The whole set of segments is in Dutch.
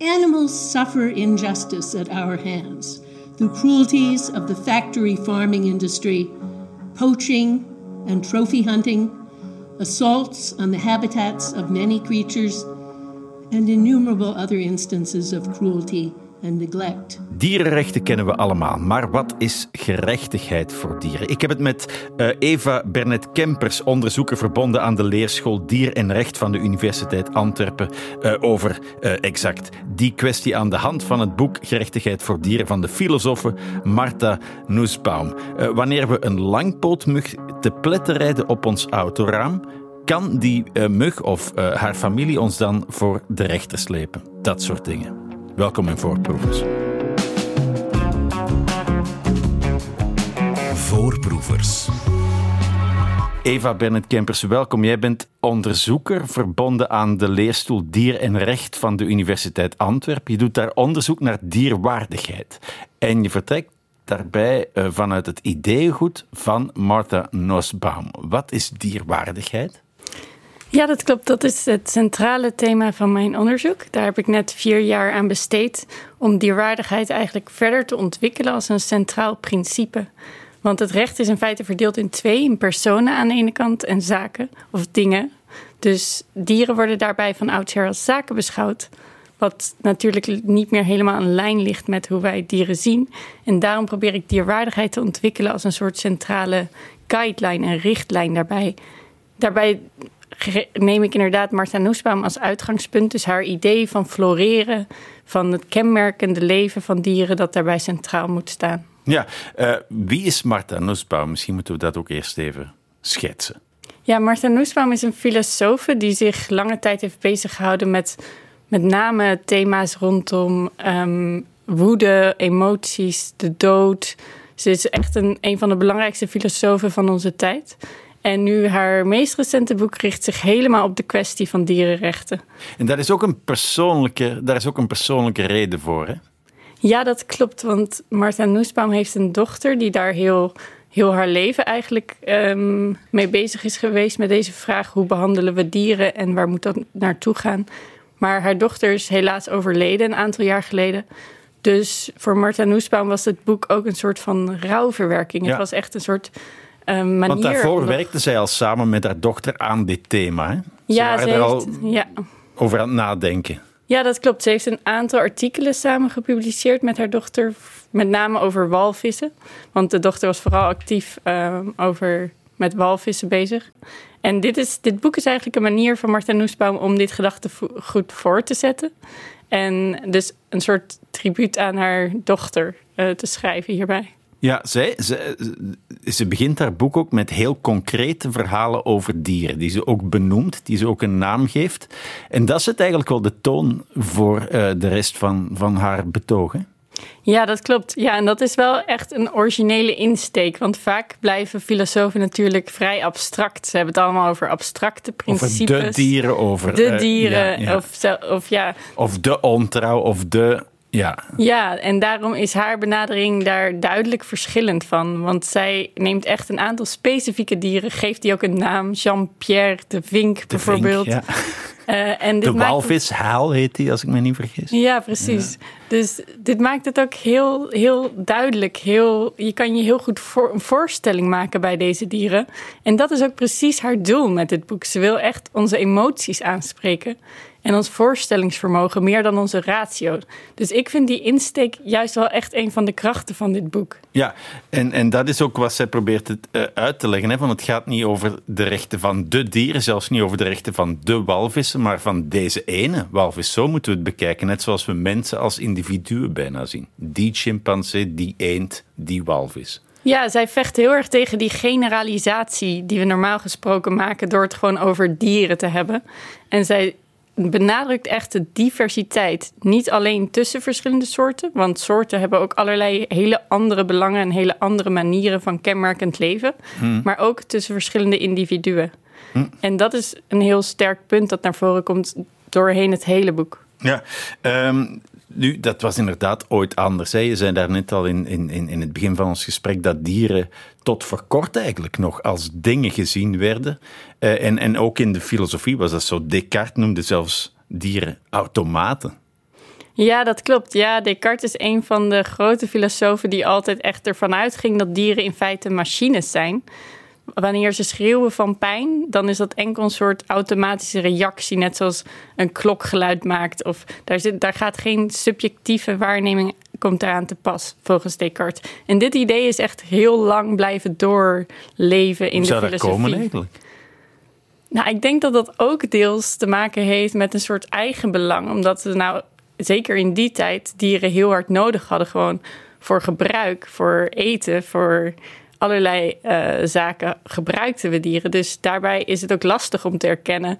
Animals suffer injustice at our hands through cruelties of the factory farming industry, poaching and trophy hunting, assaults on the habitats of many creatures, and innumerable other instances of cruelty and neglect. Dierenrechten kennen we allemaal, maar wat is gerechtigheid voor dieren? Ik heb het met uh, Eva Bernet Kempers, onderzoeker verbonden aan de leerschool Dier en Recht van de Universiteit Antwerpen, uh, over uh, exact die kwestie aan de hand van het boek Gerechtigheid voor dieren van de filosofe Martha Nussbaum. wanneer we een langpootmug te pletten rijden op ons autoraam, kan die mug of haar familie ons dan voor de rechter slepen? Dat soort dingen. Welkom in Voorproevers. Voorproevers. Eva Bennett-Kempers, welkom. Jij bent onderzoeker verbonden aan de leerstoel Dier en Recht van de Universiteit Antwerpen. Je doet daar onderzoek naar dierwaardigheid. En je vertrekt daarbij eh, vanuit het ideeëngoed van Martha Nussbaum. Wat is dierwaardigheid? Ja, dat klopt. Dat is het centrale thema van mijn onderzoek. Daar heb ik net vier jaar aan besteed om dierwaardigheid eigenlijk verder te ontwikkelen als een centraal principe. Want het recht is in feite verdeeld in twee: in personen aan de ene kant en zaken of dingen. Dus dieren worden daarbij van oudsher als zaken beschouwd. Wat natuurlijk niet meer helemaal in lijn ligt met hoe wij dieren zien. En daarom probeer ik dierwaardigheid te ontwikkelen als een soort centrale guideline en richtlijn daarbij. Daarbij neem ik inderdaad Martha Nussbaum als uitgangspunt. Dus haar idee van floreren, van het kenmerkende leven van dieren, dat daarbij centraal moet staan. Ja, uh, wie is Martha Nussbaum? Misschien moeten we dat ook eerst even schetsen. Ja, Martha Nussbaum is een filosofe die zich lange tijd heeft bezig gehouden met met name thema's rondom um, woede, emoties, de dood. Ze is echt een, een van de belangrijkste filosofen van onze tijd. En nu haar meest recente boek richt zich helemaal op de kwestie van dierenrechten. En daar is ook een persoonlijke, daar is ook een persoonlijke reden voor, hè? Ja, dat klopt. Want Martha Nussbaum heeft een dochter die daar heel, heel haar leven eigenlijk um, mee bezig is geweest met deze vraag: hoe behandelen we dieren en waar moet dat naartoe gaan? Maar haar dochter is helaas overleden een aantal jaar geleden. Dus voor Martha Nussbaum was het boek ook een soort van rouwverwerking. Het was echt een soort manier. Want daarvoor werkte zij al samen met haar dochter aan dit thema. Hè? ja, ze er al ja. over aan het nadenken. Ja, dat klopt. Ze heeft een aantal artikelen samen gepubliceerd met haar dochter, met name over walvissen. Want de dochter was vooral actief uh, over met walvissen bezig. En dit, is, dit boek is eigenlijk een manier van Martha Nussbaum om dit gedachtegoed voor te zetten. En dus een soort tribuut aan haar dochter uh, te schrijven hierbij. Ja, zij, ze, ze begint haar boek ook met heel concrete verhalen over dieren, die ze ook benoemt, die ze ook een naam geeft. En dat zet eigenlijk wel de toon voor uh, de rest van, van haar betogen. Ja, dat klopt. Ja, en dat is wel echt een originele insteek. Want vaak blijven filosofen natuurlijk vrij abstract. Ze hebben het allemaal over abstracte principes. Over de dieren, over... De dieren, uh, ja, ja. Of, of ja... Of de ontrouw, of de ja. ja, en daarom is haar benadering daar duidelijk verschillend van. Want zij neemt echt een aantal specifieke dieren, geeft die ook een naam. Jean-Pierre de Vink bijvoorbeeld. Vink, ja. Uh, en de walvishaal heet die, als ik me niet vergis. Ja, precies. Ja. Dus dit maakt het ook heel, heel duidelijk. Heel, je kan je heel goed voor, een voorstelling maken bij deze dieren. En dat is ook precies haar doel met dit boek. Ze wil echt onze emoties aanspreken en ons voorstellingsvermogen meer dan onze ratio. Dus ik vind die insteek juist wel echt een van de krachten van dit boek. Ja, en, en dat is ook wat zij probeert het, uh, uit te leggen. Hè? Want het gaat niet over de rechten van de dieren, zelfs niet over de rechten van de walvissen, maar van deze ene walvis. Zo moeten we het bekijken, net zoals we mensen als individuen bijna zien. Die chimpansee, die eend, die walvis. Ja, zij vecht heel erg tegen die generalisatie die we normaal gesproken maken door het gewoon over dieren te hebben. En zij benadrukt echt de diversiteit. Niet alleen tussen verschillende soorten, want soorten hebben ook allerlei hele andere belangen en hele andere manieren van kenmerkend leven, hmm. maar ook tussen verschillende individuen. Hmm. En dat is een heel sterk punt dat naar voren komt doorheen het hele boek. Ja, um, nu, dat was inderdaad ooit anders. Hè. Je zei daar net al in, in, in het begin van ons gesprek dat dieren tot voor kort eigenlijk nog als dingen gezien werden. Uh, en, en ook in de filosofie was dat zo. Descartes noemde zelfs dieren automaten. Ja, dat klopt. Ja, Descartes is een van de grote filosofen die altijd echt ervan uitging dat dieren in feite machines zijn. Wanneer ze schreeuwen van pijn, dan is dat enkel een soort automatische reactie, net zoals een klokgeluid maakt. Of daar, zit, daar gaat geen subjectieve waarneming komt eraan te pas, volgens Descartes. En dit idee is echt heel lang blijven doorleven in Hoe de zou dat filosofie. komen eigenlijk? Nou, ik denk dat dat ook deels te maken heeft met een soort eigenbelang. Omdat we nou, zeker in die tijd, dieren heel hard nodig hadden. Gewoon voor gebruik, voor eten, voor allerlei eh, zaken gebruikten we dieren. Dus daarbij is het ook lastig om te erkennen.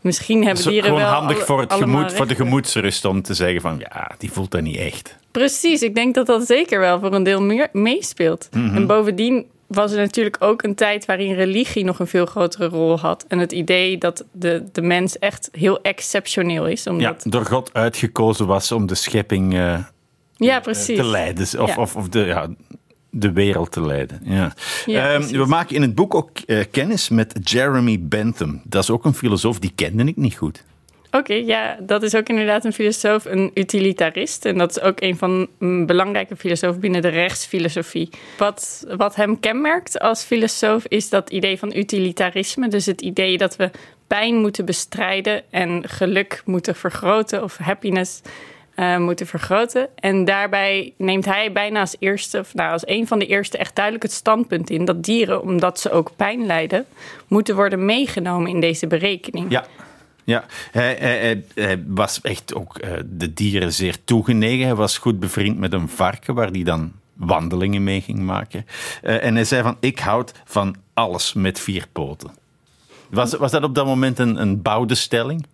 Misschien hebben dieren gewoon wel handig alle- voor, het gemoed, voor de gemoedsrust om te zeggen van ja, die voelt dat niet echt. Precies, ik denk dat dat zeker wel voor een deel meer meespeelt. Mhm. En bovendien was er natuurlijk ook een tijd waarin religie nog een veel grotere rol had. En het idee dat de, de mens echt heel exceptioneel is. Ja, Omdat, door God uitgekozen was om de schepping eh, ja, precies. te leiden. Of, Ja. of, of de, ja, de wereld te leiden. Ja. Ja, Ehm, we maken in het boek ook eh, kennis met Jeremy Bentham. Dat is ook een filosoof, die kende ik niet goed. Oké, ja, dat is ook inderdaad een filosoof, een utilitarist. En dat is ook een van een belangrijke filosofen binnen de rechtsfilosofie. Wat, wat hem kenmerkt als filosoof is dat idee van utilitarisme. Dus het idee dat we pijn moeten bestrijden en geluk moeten vergroten of happiness eh, moeten vergroten. En daarbij neemt hij bijna als eerste, of nou als een van de eerste, echt duidelijk het standpunt in dat dieren, omdat ze ook pijn lijden, moeten worden meegenomen in deze berekening. Ja. Ja, hij, was echt ook eh, de dieren zeer toegenegen. Hij was goed bevriend met een varken waar hij dan wandelingen mee ging maken. Eh, en hij zei van, ik houd van alles met vier poten. Was, was dat op dat moment een, een bouwde stelling?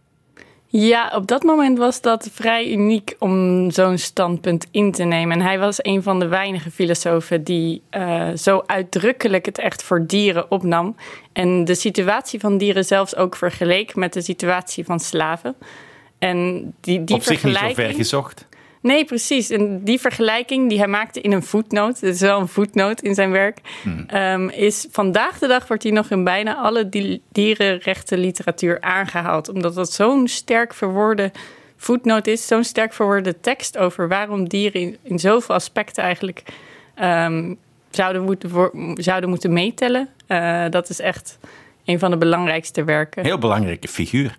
Ja, op dat moment was dat vrij uniek om zo'n standpunt in te nemen. En hij was een van de weinige filosofen die eh, zo uitdrukkelijk het echt voor dieren opnam. En de situatie van dieren zelfs ook vergeleek met de situatie van slaven. En die, die Op zich niet zo ver gezocht. Nee, precies. En die vergelijking die hij maakte in een voetnoot, het is wel een voetnoot in zijn werk, Hmm. ehm, is vandaag de dag wordt die nog in bijna alle di- dierenrechtenliteratuur aangehaald. Omdat dat zo'n sterk verwoorde voetnoot is, zo'n sterk verwoorde tekst over waarom dieren in, in zoveel aspecten eigenlijk ehm, zouden, moeten zouden moeten meetellen. Eh, dat is echt een van de belangrijkste werken. Heel belangrijke figuur.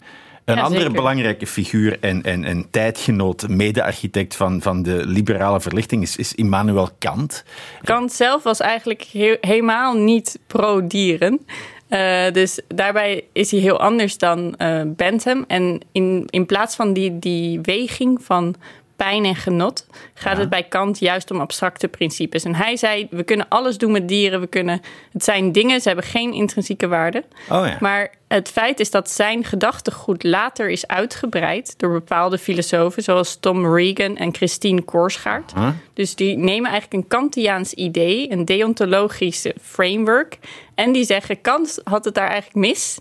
Een Ja, andere zeker. belangrijke figuur en, en, en tijdgenoot, mede-architect van, van de liberale verlichting is, is Immanuel Kant. Kant zelf was eigenlijk heel- helemaal niet pro-dieren. Eh, dus daarbij is hij heel anders dan eh, Bentham. En in, in plaats van die, die weging van pijn en genot, gaat Ja. het bij Kant juist om abstracte principes. En hij zei: we kunnen alles doen met dieren. We kunnen, het zijn dingen, ze hebben geen intrinsieke waarde. Oh ja. Maar het feit is dat zijn gedachtegoed later is uitgebreid door bepaalde filosofen, zoals Tom Regan en Christine Korsgaard. Huh? Dus die nemen eigenlijk een Kantiaans idee, een deontologische framework, en die zeggen: Kant had het daar eigenlijk mis.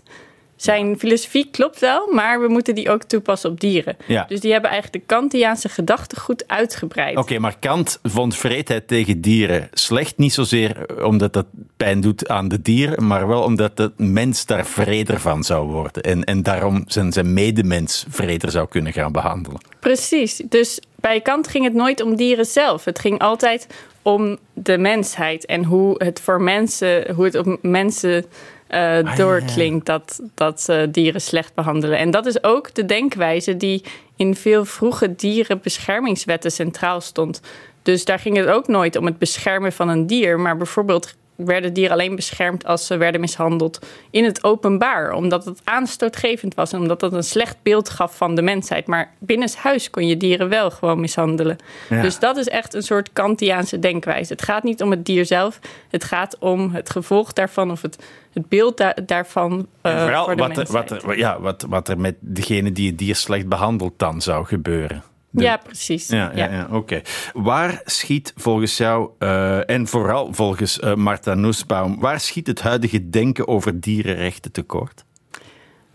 Zijn filosofie klopt wel, maar we moeten die ook toepassen op dieren. Ja. Dus die hebben eigenlijk de Kantiaanse gedachtegoed uitgebreid. Oké, maar Kant vond vreedheid tegen dieren slecht. Niet zozeer omdat dat pijn doet aan de dieren, maar wel omdat de mens daar vreder van zou worden. En, en daarom zijn, zijn medemens vreder zou kunnen gaan behandelen. Precies. Dus bij Kant ging het nooit om dieren zelf. Het ging altijd om de mensheid en hoe het voor mensen, hoe het op mensen eh, ja. doorklinkt dat, dat ze dieren slecht behandelen. En dat is ook de denkwijze die in veel vroege dierenbeschermingswetten centraal stond. Dus daar ging het ook nooit om het beschermen van een dier, maar bijvoorbeeld werden dieren alleen beschermd als ze werden mishandeld in het openbaar, omdat het aanstootgevend was en omdat dat een slecht beeld gaf van de mensheid. Maar binnenshuis kon je dieren wel gewoon mishandelen. Ja. Dus dat is echt een soort Kantiaanse denkwijze. Het gaat niet om het dier zelf, het gaat om het gevolg daarvan of het, het beeld da- daarvan eh, vooral voor de wat er, mensheid. wat, er, ja, wat, wat er met degene die het dier slecht behandelt dan zou gebeuren. Ja, precies. Ja, ja, ja. oké. Waar schiet volgens jou, eh, en vooral volgens eh, Martha Nussbaum, waar schiet het huidige denken over dierenrechten tekort?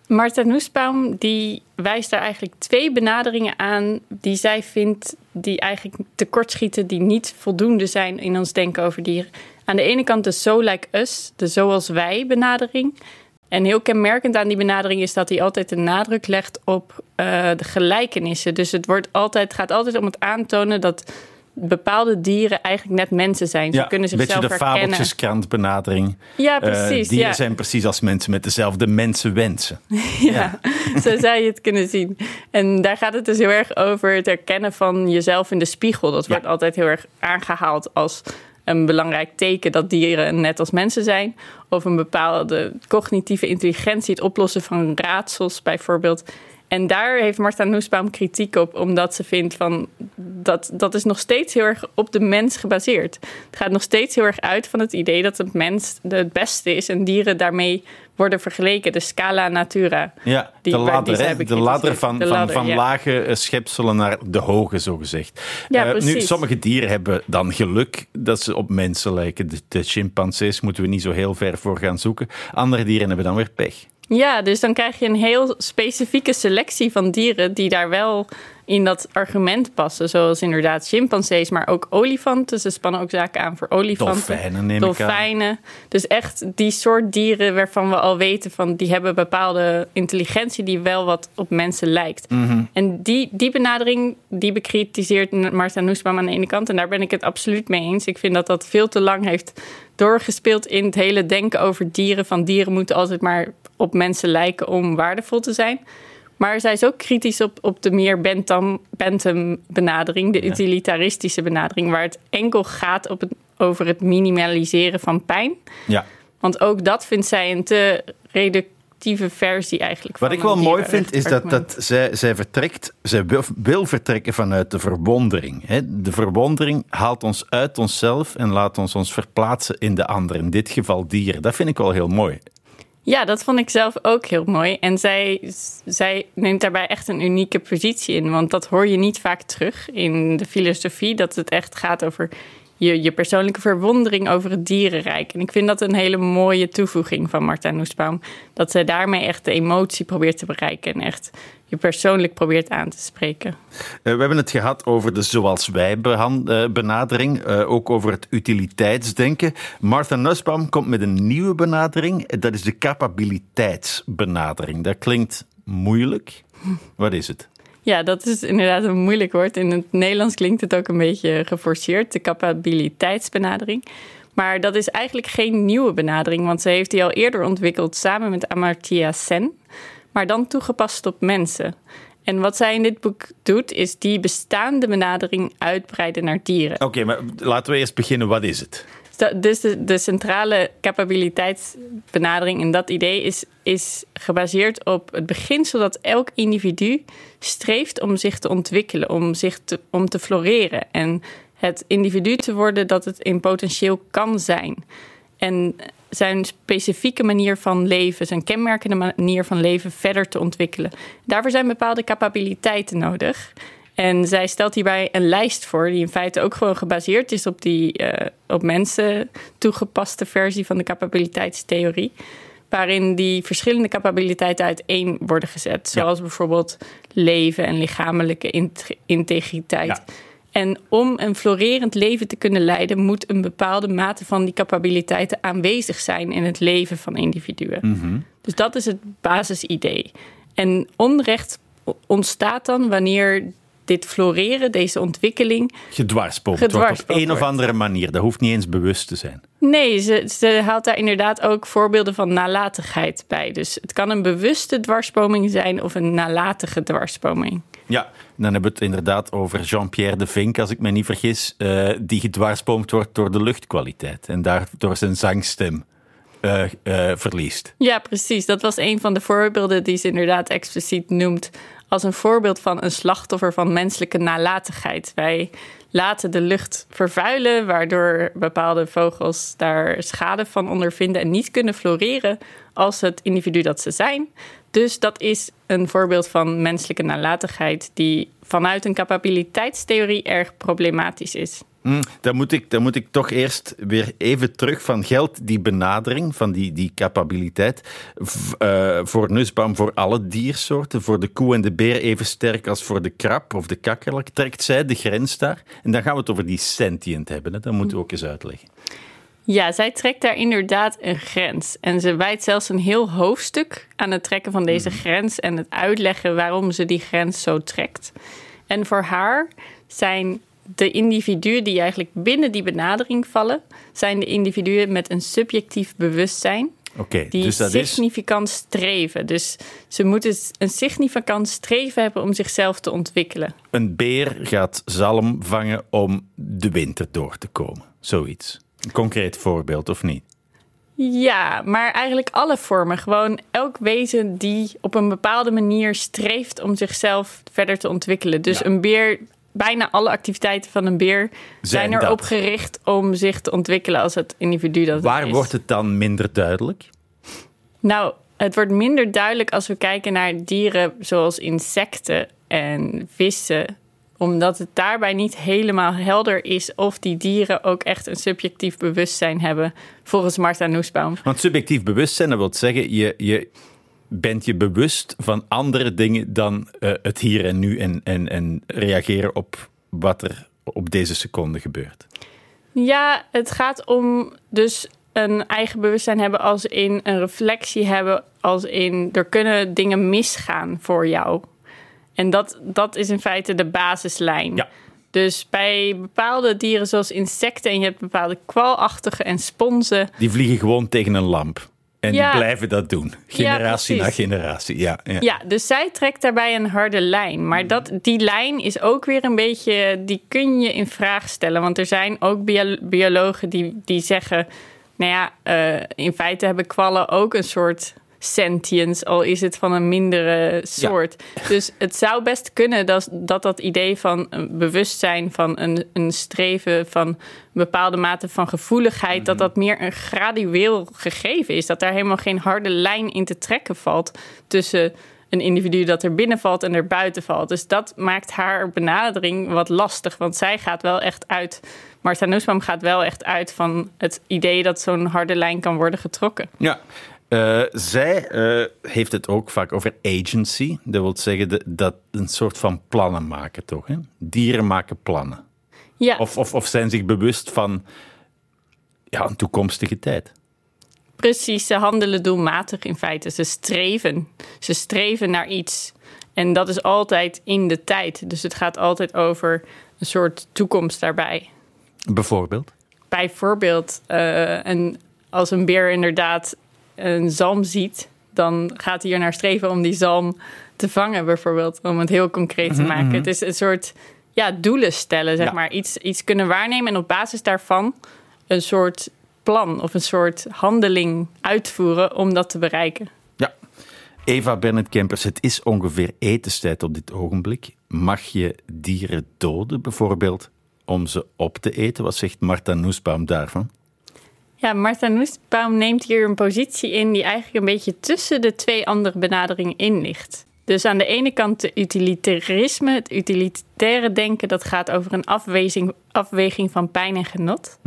Martha Nussbaum die wijst daar eigenlijk twee benaderingen aan die zij vindt die eigenlijk tekortschieten, die niet voldoende zijn in ons denken over dieren. Aan de ene kant de so like us, de zoals wij benadering. En heel kenmerkend aan die benadering is dat hij altijd de nadruk legt op uh, de gelijkenissen. Dus het wordt altijd, gaat altijd om het aantonen dat bepaalde dieren eigenlijk net mensen zijn. Ze ja, kunnen zichzelf herkennen. Een beetje de fabeltjeskrantbenadering. Ja, precies. Uh, dieren ja. zijn precies als mensen met dezelfde mensenwensen. ja, ja, zo zou je het kunnen zien. En daar gaat het dus heel erg over het herkennen van jezelf in de spiegel. Dat wordt altijd heel erg aangehaald als een belangrijk teken dat dieren net als mensen zijn. Of een bepaalde cognitieve intelligentie, het oplossen van raadsels bijvoorbeeld. En daar heeft Martha Nussbaum kritiek op, omdat ze vindt van dat dat is nog steeds heel erg op de mens gebaseerd. Het gaat nog steeds heel erg uit van het idee dat het mens het beste is en dieren daarmee worden vergeleken. De scala natura. Ja, die, de ladder, die de ladder van, de ladder, van, van ja. lage schepselen naar de hoge, zogezegd. Ja, Uh, nu, sommige dieren hebben dan geluk dat ze op mensen lijken. De, de chimpansees moeten we niet zo heel ver voor gaan zoeken. Andere dieren hebben dan weer pech. Ja, dus dan krijg je een heel specifieke selectie van dieren die daar wel in dat argument passen. Zoals inderdaad chimpansees, maar ook olifanten. Ze spannen ook zaken aan voor olifanten. Dolfijnen neem ik Dolfijnen. Dus echt die soort dieren waarvan we al weten van die hebben bepaalde intelligentie die wel wat op mensen lijkt. Mhm. En die, die benadering, die bekritiseert Martha Nussbaum aan de ene kant. En daar ben ik het absoluut mee eens. Ik vind dat dat veel te lang heeft doorgespeeld in het hele denken over dieren. Van dieren moeten altijd maar op mensen lijken om waardevol te zijn. Maar zij is ook kritisch op, op de meer Bentham, Bentham benadering, de Ja. utilitaristische benadering, waar het enkel gaat op het, over het minimaliseren van pijn. Ja. Want ook dat vindt zij een te reductieve versie eigenlijk. Wat ik wel mooi vind, is dat, dat zij, zij vertrekt, zij wil, wil vertrekken vanuit de verwondering. Hè. De verwondering haalt ons uit onszelf en laat ons ons verplaatsen in de ander. In dit geval dieren. Dat vind ik wel heel mooi. Ja, dat vond ik zelf ook heel mooi. En zij, zij neemt daarbij echt een unieke positie in. Want dat hoor je niet vaak terug in de filosofie. Dat het echt gaat over je, je persoonlijke verwondering over het dierenrijk. En ik vind dat een hele mooie toevoeging van Marta Nussbaum. Dat zij daarmee echt de emotie probeert te bereiken. En echt je persoonlijk probeert aan te spreken. Uh, we hebben het gehad over de zoals wij uh, benadering, uh, ook over het utiliteitsdenken. Martha Nussbaum komt met een nieuwe benadering, dat is de capabiliteitsbenadering. Dat klinkt moeilijk. Wat is het? Ja, dat is inderdaad een moeilijk woord. In het Nederlands klinkt het ook een beetje geforceerd, de capabiliteitsbenadering. Maar dat is eigenlijk geen nieuwe benadering, want ze heeft die al eerder ontwikkeld samen met Amartya Sen, maar dan toegepast op mensen. En wat zij in dit boek doet, is die bestaande benadering uitbreiden naar dieren. Oké, okay, maar laten we eerst beginnen. Wat is het? Dus de, de centrale capabiliteitsbenadering en dat idee is, is gebaseerd op het beginsel dat elk individu streeft om zich te ontwikkelen, om, zich te, om te floreren. En het individu te worden dat het in potentieel kan zijn. En zijn specifieke manier van leven, zijn kenmerkende manier van leven verder te ontwikkelen. Daarvoor zijn bepaalde capabiliteiten nodig. En zij stelt hierbij een lijst voor, die in feite ook gewoon gebaseerd is op die uh, op mensen toegepaste versie van de capabiliteitstheorie. Waarin die verschillende capabiliteiten uiteen worden gezet. Zoals ja. bijvoorbeeld leven en lichamelijke int integriteit. Ja. En om een florerend leven te kunnen leiden, moet een bepaalde mate van die capabiliteiten aanwezig zijn in het leven van individuen. Mhm. Mm -hmm. Dus dat is het basisidee. En onrecht ontstaat dan wanneer dit floreren, deze ontwikkeling. Gedwarsboomd, wordt op een of andere manier. Dat hoeft niet eens bewust te zijn. Nee, ze, ze haalt daar inderdaad ook voorbeelden van nalatigheid bij. Dus het kan een bewuste dwarsboming zijn of een nalatige dwarsboming. Ja, dan hebben we het inderdaad over Jean-Pierre de Vink, als ik me niet vergis, uh, die gedwarsboomd wordt door de luchtkwaliteit en daardoor zijn zangstem uh, uh, verliest. Ja, precies. Dat was een van de voorbeelden die ze inderdaad expliciet noemt als een voorbeeld van een slachtoffer van menselijke nalatigheid. Wij laten de lucht vervuilen, waardoor bepaalde vogels daar schade van ondervinden en niet kunnen floreren als het individu dat ze zijn. Dus dat is een voorbeeld van menselijke nalatigheid die vanuit een capabiliteitstheorie erg problematisch is. Mm, dan, moet ik, dan moet ik toch eerst weer even terug van geld die benadering, van die, die capabiliteit, uh, voor Nussbaum voor alle diersoorten, voor de koe en de beer even sterk als voor de krab of de kakkerlak. Trekt zij de grens daar? En dan gaan we het over die sentient hebben, hè? dat moeten we ook eens uitleggen. Ja, zij trekt daar inderdaad een grens. En ze wijdt zelfs een heel hoofdstuk aan het trekken van deze grens en het uitleggen waarom ze die grens zo trekt. En voor haar zijn de individuen die eigenlijk binnen die benadering vallen, zijn de individuen met een subjectief bewustzijn. Oké, die dus dat is significant streven. Dus ze moeten een significant streven hebben om zichzelf te ontwikkelen. een beer gaat zalm vangen om de winter door te komen. Zoiets. Een concreet voorbeeld, of niet? Ja, maar eigenlijk alle vormen. Gewoon elk wezen die op een bepaalde manier streeft om zichzelf verder te ontwikkelen. Dus Ja. een beer, bijna alle activiteiten van een beer zijn, Zijn erop gericht om zich te ontwikkelen als het individu dat het Waar is. wordt het dan minder duidelijk? Nou, het wordt minder duidelijk als we kijken naar dieren zoals insecten en vissen omdat het daarbij niet helemaal helder is of die dieren ook echt een subjectief bewustzijn hebben, volgens Martha Nussbaum. Want subjectief bewustzijn, dat wil zeggen, je, je bent je bewust van andere dingen dan eh, het hier en nu en, en, en reageren op wat er op deze seconde gebeurt. Ja, het gaat om dus een eigen bewustzijn hebben als in een reflectie hebben, als in er kunnen dingen misgaan voor jou. En dat, dat is in feite de basislijn. Ja. Dus bij bepaalde dieren zoals insecten en je hebt bepaalde kwalachtige en sponsen. Die vliegen gewoon tegen een lamp. En Ja. die blijven dat doen. Generatie na generatie. Ja, ja. Ja, dus zij trekt daarbij een harde lijn. Maar dat, die lijn is ook weer een beetje, die kun je in vraag stellen. Want er zijn ook bio- biologen die, die zeggen, nou ja, eh, in feite hebben kwallen ook een soort sentience, al is het van een mindere soort. Dus het zou best kunnen dat dat, dat idee van een bewustzijn, van een, een streven, van een bepaalde mate van gevoeligheid, dat dat meer een gradueel gegeven is. Dat daar helemaal geen harde lijn in te trekken valt tussen een individu dat er binnen valt en er buiten valt. Dus dat maakt haar benadering wat lastig, want zij gaat wel echt uit. Martha Nussbaum gaat wel echt uit van het idee dat zo'n harde lijn kan worden getrokken. Ja. Eh, zij eh, heeft het ook vaak over agency. Dat wil zeggen de- dat een soort van plannen maken, toch? Hè? Dieren maken plannen. Ja, Of, of, of zijn zich bewust van ja, een toekomstige tijd. precies. Ze handelen doelmatig in feite. Ze streven. Ze streven naar iets. En dat is altijd in de tijd. Dus het gaat altijd over een soort toekomst daarbij. Bijvoorbeeld. bijvoorbeeld eh, een, als een beer inderdaad een zalm ziet, dan gaat hij er naar streven om die zalm te vangen, bijvoorbeeld, om het heel concreet te maken. Het is een soort ja, doelen stellen, zeg Ja. maar. Iets, iets kunnen waarnemen en op basis daarvan een soort plan of een soort handeling uitvoeren om dat te bereiken. Ja. Eva Bernard Kempers, het is ongeveer etenstijd op dit ogenblik. Mag je dieren doden, bijvoorbeeld, om ze op te eten? Wat zegt Martha Nussbaum daarvan? Ja, Martha Nussbaum neemt hier een positie in die eigenlijk een beetje tussen de twee andere benaderingen in ligt. Dus aan de ene kant de utilitarisme, het utilitaire denken, dat gaat over een afweging, afweging van pijn en genot.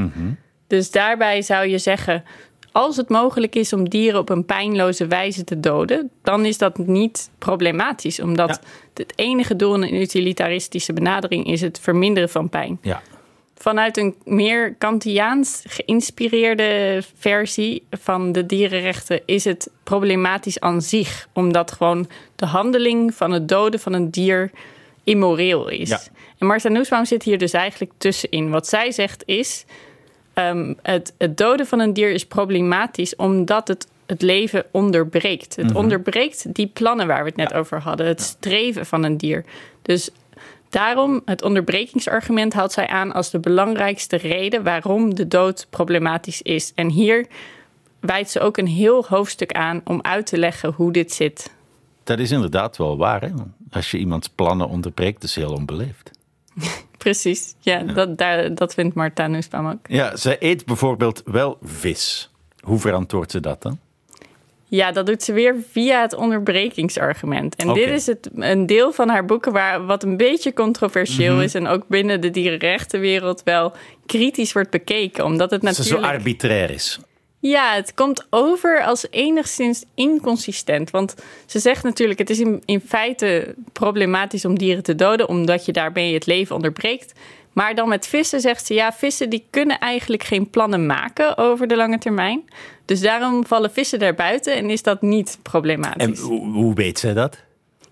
Dus daarbij zou je zeggen, als het mogelijk is om dieren op een pijnloze wijze te doden, dan is dat niet problematisch, omdat Ja. het enige doel in een utilitaristische benadering is het verminderen van pijn. Ja. Vanuit een meer Kantiaans geïnspireerde versie van de dierenrechten is het problematisch aan zich, omdat gewoon de handeling van het doden van een dier immoreel is. Ja. En Martha Nussbaum zit hier dus eigenlijk tussenin. Wat zij zegt is, ehm, het, het doden van een dier is problematisch omdat het het leven onderbreekt. Het onderbreekt die plannen waar we het net over hadden, het streven van een dier. Dus Daarom, het onderbrekingsargument haalt zij aan als de belangrijkste reden waarom de dood problematisch is. En hier wijdt ze ook een heel hoofdstuk aan om uit te leggen hoe dit zit. Dat is inderdaad wel waar. Hè? Als je iemands plannen onderbreekt, is heel onbeleefd. Precies, ja, Dat, daar, dat vindt Marta Nussbaum ook. Ja, zij eet bijvoorbeeld wel vis. Hoe verantwoordt ze dat dan? Ja, dat doet ze weer via het onderbrekingsargument. En dit is het, een deel van haar boeken waar wat een beetje controversieel is en ook binnen de dierenrechtenwereld wel kritisch wordt bekeken, omdat het Dat ze natuurlijk zo arbitrair is. Ja, het komt over als enigszins inconsistent. Want ze zegt natuurlijk, het is in, in feite problematisch om dieren te doden, omdat je daarmee het leven onderbreekt. Maar dan met vissen zegt ze, ja, vissen die kunnen eigenlijk geen plannen maken over de lange termijn. Dus daarom vallen vissen daar buiten en is dat niet problematisch. En hoe, weet zij dat?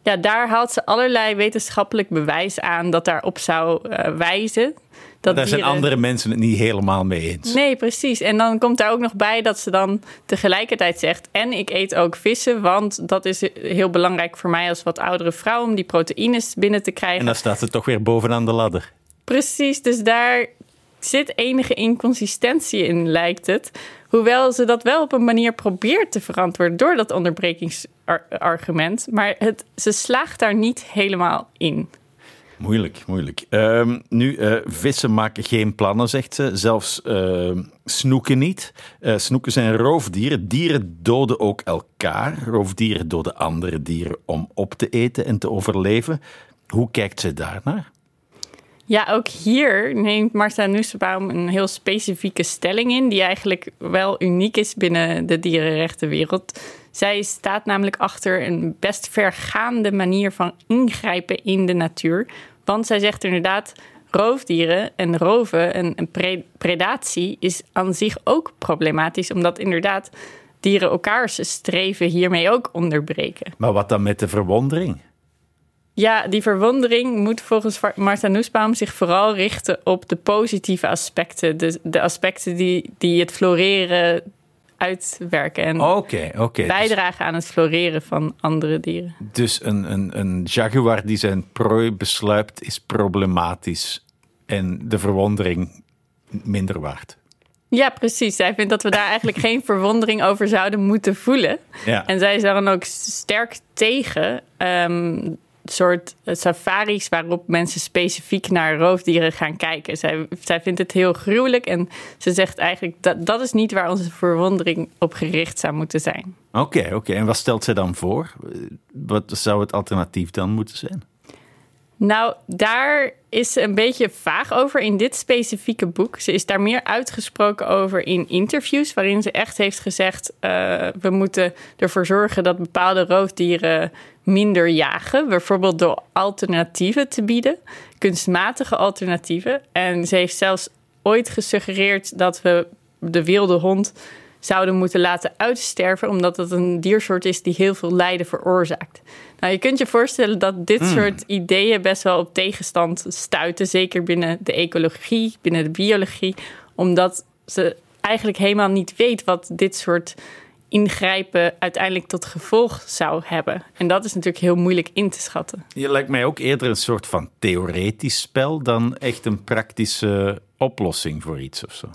Ja, daar haalt ze allerlei wetenschappelijk bewijs aan dat daarop zou uh, wijzen. Dat daar zijn andere mensen het niet helemaal mee eens. Nee, precies. En dan komt daar ook nog bij dat ze dan tegelijkertijd zegt: En ik eet ook vissen, want dat is heel belangrijk voor mij als wat oudere vrouw om die proteïnes binnen te krijgen. En dan staat ze toch weer bovenaan de ladder. Precies, dus daar zit enige inconsistentie in, lijkt het. Hoewel ze dat wel op een manier probeert te verantwoorden door dat onderbrekingsargument. Maar het, ze slaagt daar niet helemaal in. Moeilijk, moeilijk. Ehm, nu, uh, vissen maken geen plannen, zegt ze. Zelfs uh, snoeken niet. Uh, snoeken zijn roofdieren. Dieren doden ook elkaar. Roofdieren doden andere dieren om op te eten en te overleven. Hoe kijkt ze daarnaar? Ja, ook hier neemt Martha Nussbaum een heel specifieke stelling in, die eigenlijk wel uniek is binnen de dierenrechtenwereld. Zij staat namelijk achter een best vergaande manier van ingrijpen in de natuur. Want zij zegt inderdaad, roofdieren en roven en predatie is aan zich ook problematisch, omdat inderdaad dieren elkaars streven hiermee ook onderbreken. Maar wat dan met de verwondering? Ja, die verwondering moet volgens Martha Nussbaum zich vooral richten op de positieve aspecten. De, de aspecten die, die het floreren uitwerken en okay, okay. bijdragen aan het floreren van andere dieren. Dus een, een, een jaguar die zijn prooi besluipt is problematisch en de verwondering minder waard. Ja, precies. Zij vindt dat we daar eigenlijk geen verwondering over zouden moeten voelen. Ja. En zij is daar dan ook sterk tegen um, soort safaris waarop mensen specifiek naar roofdieren gaan kijken. Zij, zij vindt het heel gruwelijk en ze zegt eigenlijk dat dat is niet waar onze verwondering op gericht zou moeten zijn. Oké, oké. En wat stelt ze dan voor? Wat zou het alternatief dan moeten zijn? Nou, daar is ze een beetje vaag over in dit specifieke boek. Ze is daar meer uitgesproken over in interviews, waarin ze echt heeft gezegd: uh, we moeten ervoor zorgen dat bepaalde roofdieren minder jagen, bijvoorbeeld door alternatieven te bieden, kunstmatige alternatieven. En ze heeft zelfs ooit gesuggereerd dat we de wilde hond zouden moeten laten uitsterven, omdat het een diersoort is die heel veel lijden veroorzaakt. Nou, je kunt je voorstellen dat dit hmm. soort ideeën best wel op tegenstand stuiten, zeker binnen de ecologie, binnen de biologie, omdat ze eigenlijk helemaal niet weet wat dit soort ingrijpen uiteindelijk tot gevolg zou hebben. En dat is natuurlijk heel moeilijk in te schatten. Je lijkt mij ook eerder een soort van theoretisch spel dan echt een praktische oplossing voor iets of zo.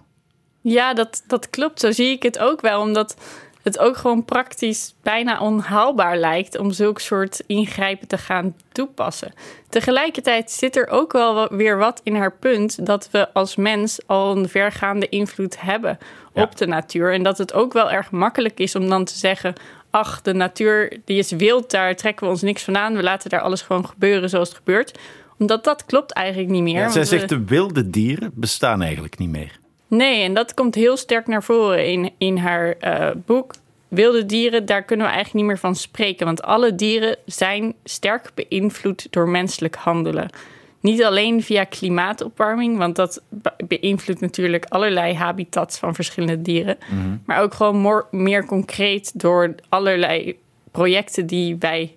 Ja, dat, dat klopt. Zo zie ik het ook wel. Omdat het ook gewoon praktisch bijna onhaalbaar lijkt om zulke soort ingrijpen te gaan toepassen. Tegelijkertijd zit er ook wel weer wat in haar punt dat we als mens al een vergaande invloed hebben op de natuur. En dat het ook wel erg makkelijk is om dan te zeggen: ach, de natuur die is wild, daar trekken we ons niks van aan. We laten daar alles gewoon gebeuren zoals het gebeurt. Omdat dat klopt eigenlijk niet meer. Ja, zij zegt de wilde dieren bestaan eigenlijk niet meer. Nee, en dat komt heel sterk naar voren in, in haar uh, boek. Wilde dieren, daar kunnen we eigenlijk niet meer van spreken. Want alle dieren zijn sterk beïnvloed door menselijk handelen. Niet alleen via klimaatopwarming, want dat beïnvloedt natuurlijk allerlei habitats van verschillende dieren. Mhm. Maar ook gewoon meer concreet door allerlei projecten die wij,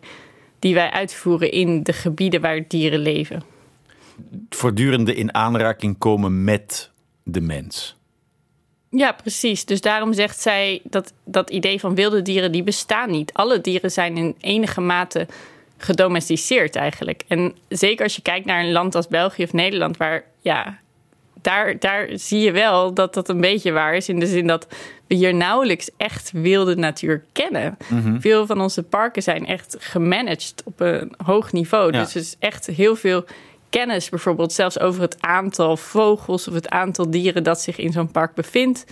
die wij uitvoeren in de gebieden waar dieren leven. Voortdurende in aanraking komen met de mens. Ja, precies. Dus daarom zegt zij dat dat idee van wilde dieren, die bestaan niet. Alle dieren zijn in enige mate gedomesticeerd eigenlijk. En zeker als je kijkt naar een land als België of Nederland, waar ja, daar, daar zie je wel dat dat een beetje waar is. In de zin dat we hier nauwelijks echt wilde natuur kennen. Mhm. Veel van onze parken zijn echt gemanaged op een hoog niveau. Dus er is echt heel veel kennis, bijvoorbeeld zelfs over het aantal vogels of het aantal dieren dat zich in zo'n park bevindt.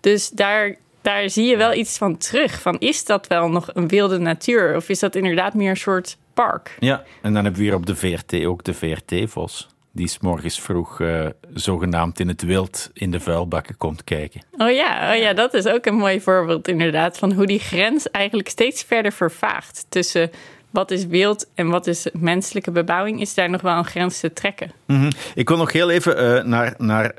Dus daar, daar zie je wel iets van terug. Van is dat wel nog een wilde natuur of is dat inderdaad meer een soort park? Ja, en dan hebben we hier op de VRT ook de VRT-vos. Die s morgens vroeg uh, zogenaamd in het wild in de vuilbakken komt kijken. Oh ja, oh ja, dat is ook een mooi voorbeeld inderdaad. Van hoe die grens eigenlijk steeds verder vervaagt tussen wat is wild en wat is menselijke bebouwing, is daar nog wel een grens te trekken. Mhm. Ik wil nog heel even uh, naar, naar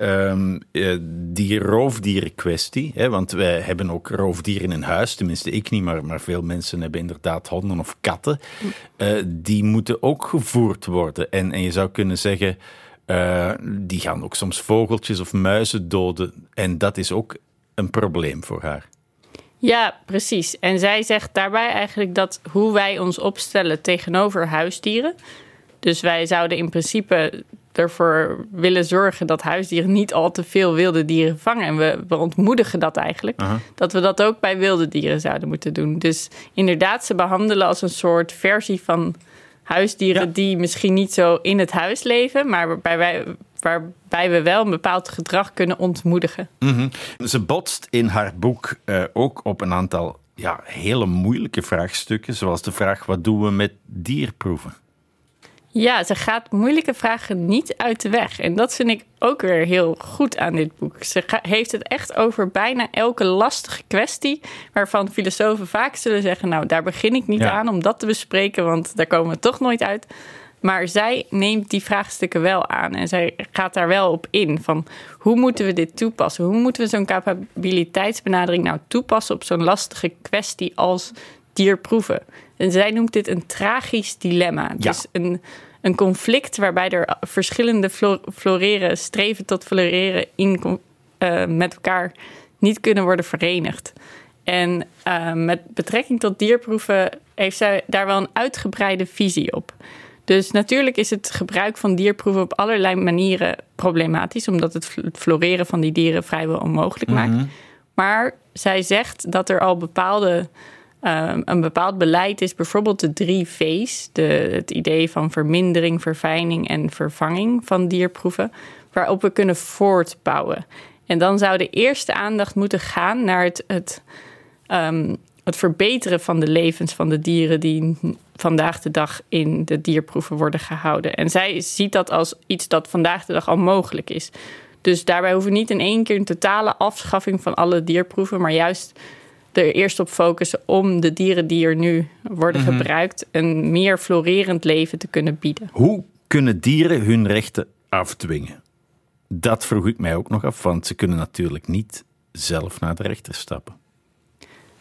uh, die roofdierenkwestie. Hè, want wij hebben ook roofdieren in huis. Tenminste, ik niet, maar, maar veel mensen hebben inderdaad honden of katten. Uh, die moeten ook gevoerd worden. En, en je zou kunnen zeggen. die gaan ook soms vogeltjes of muizen doden. En dat is ook een probleem voor haar. Ja, precies. En zij zegt daarbij eigenlijk dat hoe wij ons opstellen tegenover huisdieren. Dus wij zouden in principe ervoor willen zorgen dat huisdieren niet al te veel wilde dieren vangen. En we, we ontmoedigen dat eigenlijk. Dat we dat ook bij wilde dieren zouden moeten doen. Dus inderdaad, ze behandelen als een soort versie van huisdieren die misschien niet zo in het huis leven, maar waarbij wij waarbij we wel een bepaald gedrag kunnen ontmoedigen. Mhm. Ze botst in haar boek uh, ook op een aantal ja, hele moeilijke vraagstukken, zoals de vraag: wat doen we met dierproeven? Ja, ze gaat moeilijke vragen niet uit de weg. En dat vind ik ook weer heel goed aan dit boek. Ze heeft het echt over bijna elke lastige kwestie. waarvan filosofen vaak zullen zeggen: Nou, daar begin ik niet aan om dat te bespreken, want daar komen we toch nooit uit. Maar zij neemt die vraagstukken wel aan en zij gaat daar wel op in. Van hoe moeten we dit toepassen? Hoe moeten we zo'n capabiliteitsbenadering nou toepassen op zo'n lastige kwestie als dierproeven? En zij noemt dit een tragisch dilemma. Dus een, een conflict waarbij er verschillende floreren, streven tot floreren in, uh, met elkaar niet kunnen worden verenigd. En uh, met betrekking tot dierproeven heeft zij daar wel een uitgebreide visie op. Dus natuurlijk is het gebruik van dierproeven op allerlei manieren problematisch, omdat het floreren van die dieren vrijwel onmogelijk maakt. Mhm. Maar zij zegt dat er al bepaalde, um, een bepaald beleid is, bijvoorbeeld de drie V's, de, het idee van vermindering, verfijning en vervanging van dierproeven, waarop we kunnen voortbouwen. En dan zou de eerste aandacht moeten gaan naar het, het um, het verbeteren van de levens van de dieren die vandaag de dag in de dierproeven worden gehouden. En zij ziet dat als iets dat vandaag de dag al mogelijk is. Dus daarbij hoeven we niet in één keer een totale afschaffing van alle dierproeven, maar juist er eerst op focussen om de dieren die er nu worden mhm. gebruikt een meer florerend leven te kunnen bieden. Hoe kunnen dieren hun rechten afdwingen? Dat vroeg ik mij ook nog af, want ze kunnen natuurlijk niet zelf naar de rechter stappen.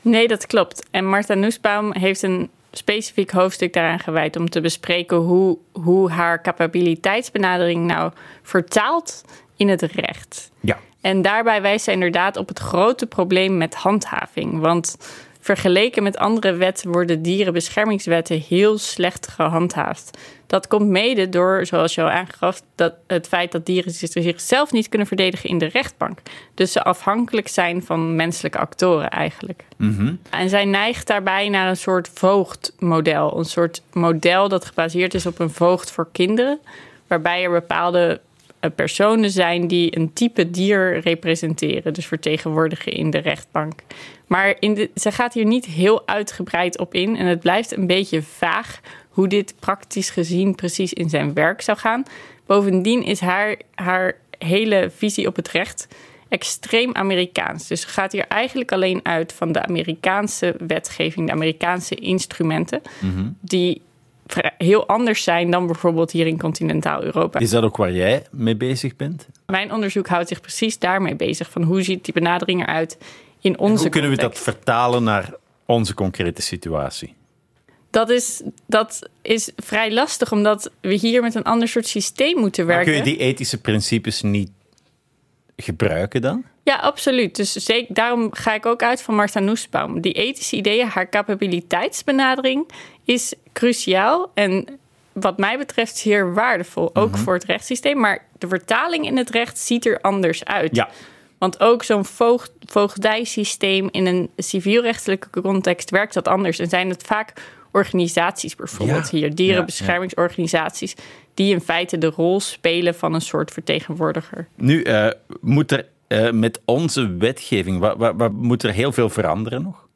Nee, dat klopt. En Martha Nussbaum heeft een specifiek hoofdstuk daaraan gewijd om te bespreken hoe, hoe haar capabiliteitsbenadering nou vertaalt in het recht. Ja. En daarbij wijst zij inderdaad op het grote probleem met handhaving. Want vergeleken met andere wetten worden dierenbeschermingswetten heel slecht gehandhaafd. Dat komt mede door, zoals je al aangaf, dat het feit dat dieren zichzelf niet kunnen verdedigen in de rechtbank. Dus ze afhankelijk zijn van menselijke actoren eigenlijk. Mhm. En zij neigt daarbij naar een soort voogdmodel. Een soort model dat gebaseerd is op een voogd voor kinderen. Waarbij er bepaalde eh, personen zijn die een type dier representeren, dus vertegenwoordigen in de rechtbank. Maar in de, ze gaat hier niet heel uitgebreid op in en het blijft een beetje vaag hoe dit praktisch gezien precies in zijn werk zou gaan. Bovendien is haar, haar hele visie op het recht extreem Amerikaans. Dus ze gaat hier eigenlijk alleen uit van de Amerikaanse wetgeving, de Amerikaanse instrumenten, mhm. die heel anders zijn dan bijvoorbeeld hier in continentaal Europa. Is dat ook waar jij mee bezig bent? Mijn onderzoek houdt zich precies daarmee bezig. Van hoe ziet die benadering eruit in onze Hoe kunnen we dat vertalen naar onze concrete situatie? Dat is, dat is vrij lastig, omdat we hier met een ander soort systeem moeten werken. Maar kun je die ethische principes niet gebruiken dan? Ja, absoluut. Dus zeker, daarom ga ik ook uit van Martha Nussbaum. Die ethische ideeën, haar capabiliteitsbenadering is cruciaal. En wat mij betreft zeer waardevol, ook mhm. voor het rechtssysteem. Maar de vertaling in het recht ziet er anders uit. Ja. Want ook zo'n voogd, voogdijsysteem in een civielrechtelijke context werkt dat anders. En zijn het vaak organisaties bijvoorbeeld hier, dierenbeschermingsorganisaties, die in feite de rol spelen van een soort vertegenwoordiger. Nu uh, moet er uh, met onze wetgeving, wat moet er heel veel veranderen nog?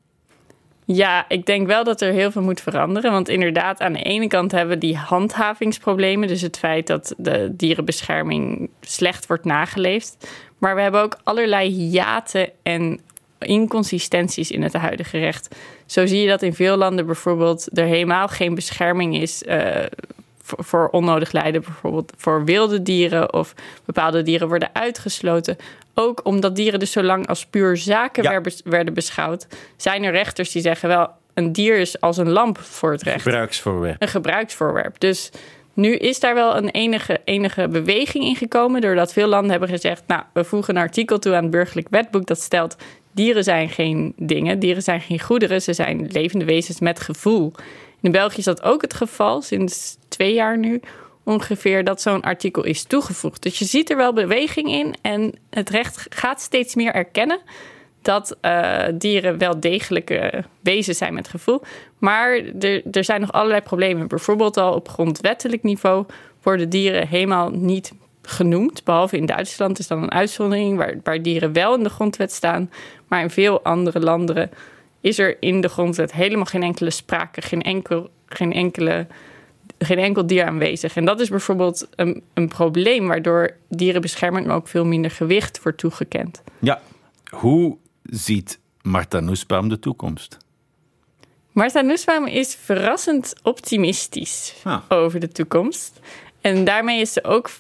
Ja, ik denk wel dat er heel veel moet veranderen. Want inderdaad, aan de ene kant hebben we die handhavingsproblemen. Dus het feit dat de dierenbescherming slecht wordt nageleefd. Maar we hebben ook allerlei hiaten en inconsistenties in het huidige recht. Zo zie je dat in veel landen bijvoorbeeld er helemaal geen bescherming is uh, voor, voor, onnodig lijden, bijvoorbeeld voor wilde dieren of bepaalde dieren worden uitgesloten. Ook omdat dieren dus zo lang als puur zaken werden beschouwd, zijn er rechters die zeggen wel een dier is als een lamp voor het recht. Gebruiksvoorwerp. Een gebruiksvoorwerp. Dus nu is daar wel een enige, enige beweging in gekomen, doordat veel landen hebben gezegd: Nou, we voegen een artikel toe aan het burgerlijk wetboek dat stelt. Dieren zijn geen dingen, dieren zijn geen goederen, ze zijn levende wezens met gevoel. In België is dat ook het geval, sinds twee jaar nu ongeveer, dat zo'n artikel is toegevoegd. Dus je ziet er wel beweging in en het recht gaat steeds meer erkennen dat uh, dieren wel degelijke wezens zijn met gevoel. Maar er, er zijn nog allerlei problemen. Bijvoorbeeld al op grondwettelijk niveau worden dieren helemaal niet genoemd. Behalve in Duitsland is dan een uitzondering waar, waar dieren wel in de grondwet staan. Maar in veel andere landen is er in de grondwet helemaal geen enkele sprake, geen enkel, geen enkele geen enkel dier aanwezig. En dat is bijvoorbeeld een, een probleem waardoor dierenbescherming ook veel minder gewicht wordt toegekend. Ja, hoe ziet Marta Nussbaum de toekomst? Marta Nussbaum is verrassend optimistisch ah. over de toekomst. En daarmee is ze ook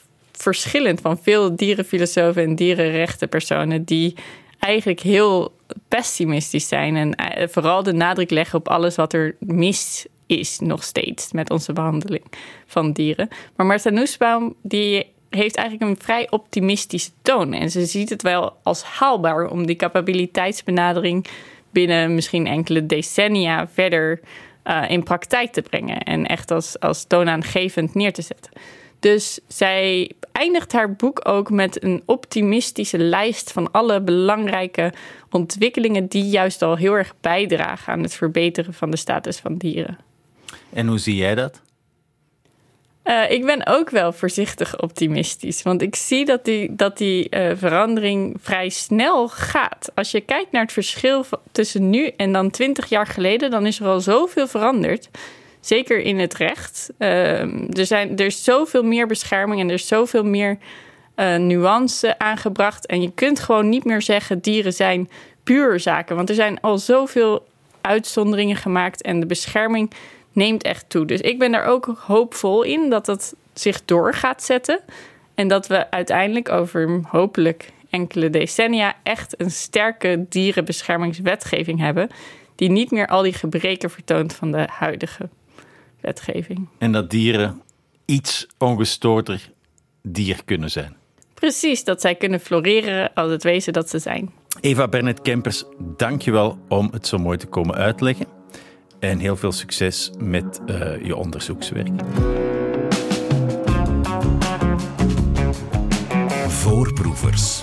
verschillend van veel dierenfilosofen en dierenrechtenpersonen die eigenlijk heel pessimistisch zijn en eh, vooral de nadruk leggen op alles wat er mis is nog steeds met onze behandeling van dieren. Maar Marta Nussbaum die heeft eigenlijk een vrij optimistische toon. En ze ziet het wel als haalbaar om die capabiliteitsbenadering binnen misschien enkele decennia verder uh, in praktijk te brengen. En echt als, als toonaangevend neer te zetten. Dus zij eindigt haar boek ook met een optimistische lijst van alle belangrijke ontwikkelingen die juist al heel erg bijdragen aan het verbeteren van de status van dieren. En hoe zie jij dat? Uh, ik ben ook wel voorzichtig optimistisch. Want ik zie dat die, dat die uh, verandering vrij snel gaat. Als je kijkt naar het verschil tussen nu en dan twintig jaar geleden, dan is er al zoveel veranderd. Zeker in het recht. Uh, er, zijn, er is zoveel meer bescherming en er is zoveel meer nuance aangebracht. En je kunt gewoon niet meer zeggen: dieren zijn puur zaken. Want er zijn al zoveel uitzonderingen gemaakt en de bescherming neemt echt toe. Dus ik ben daar ook hoopvol in dat dat zich door gaat zetten. En dat we uiteindelijk over hopelijk enkele decennia echt een sterke dierenbeschermingswetgeving hebben. Die niet meer al die gebreken vertoont van de huidige wetgeving. En dat dieren iets ongestoorder dier kunnen zijn. Precies, dat zij kunnen floreren als het wezen dat ze zijn. Eva Bernet Kempers, dankjewel om het zo mooi te komen uitleggen en heel veel succes met uh, je onderzoekswerk. Voorproevers.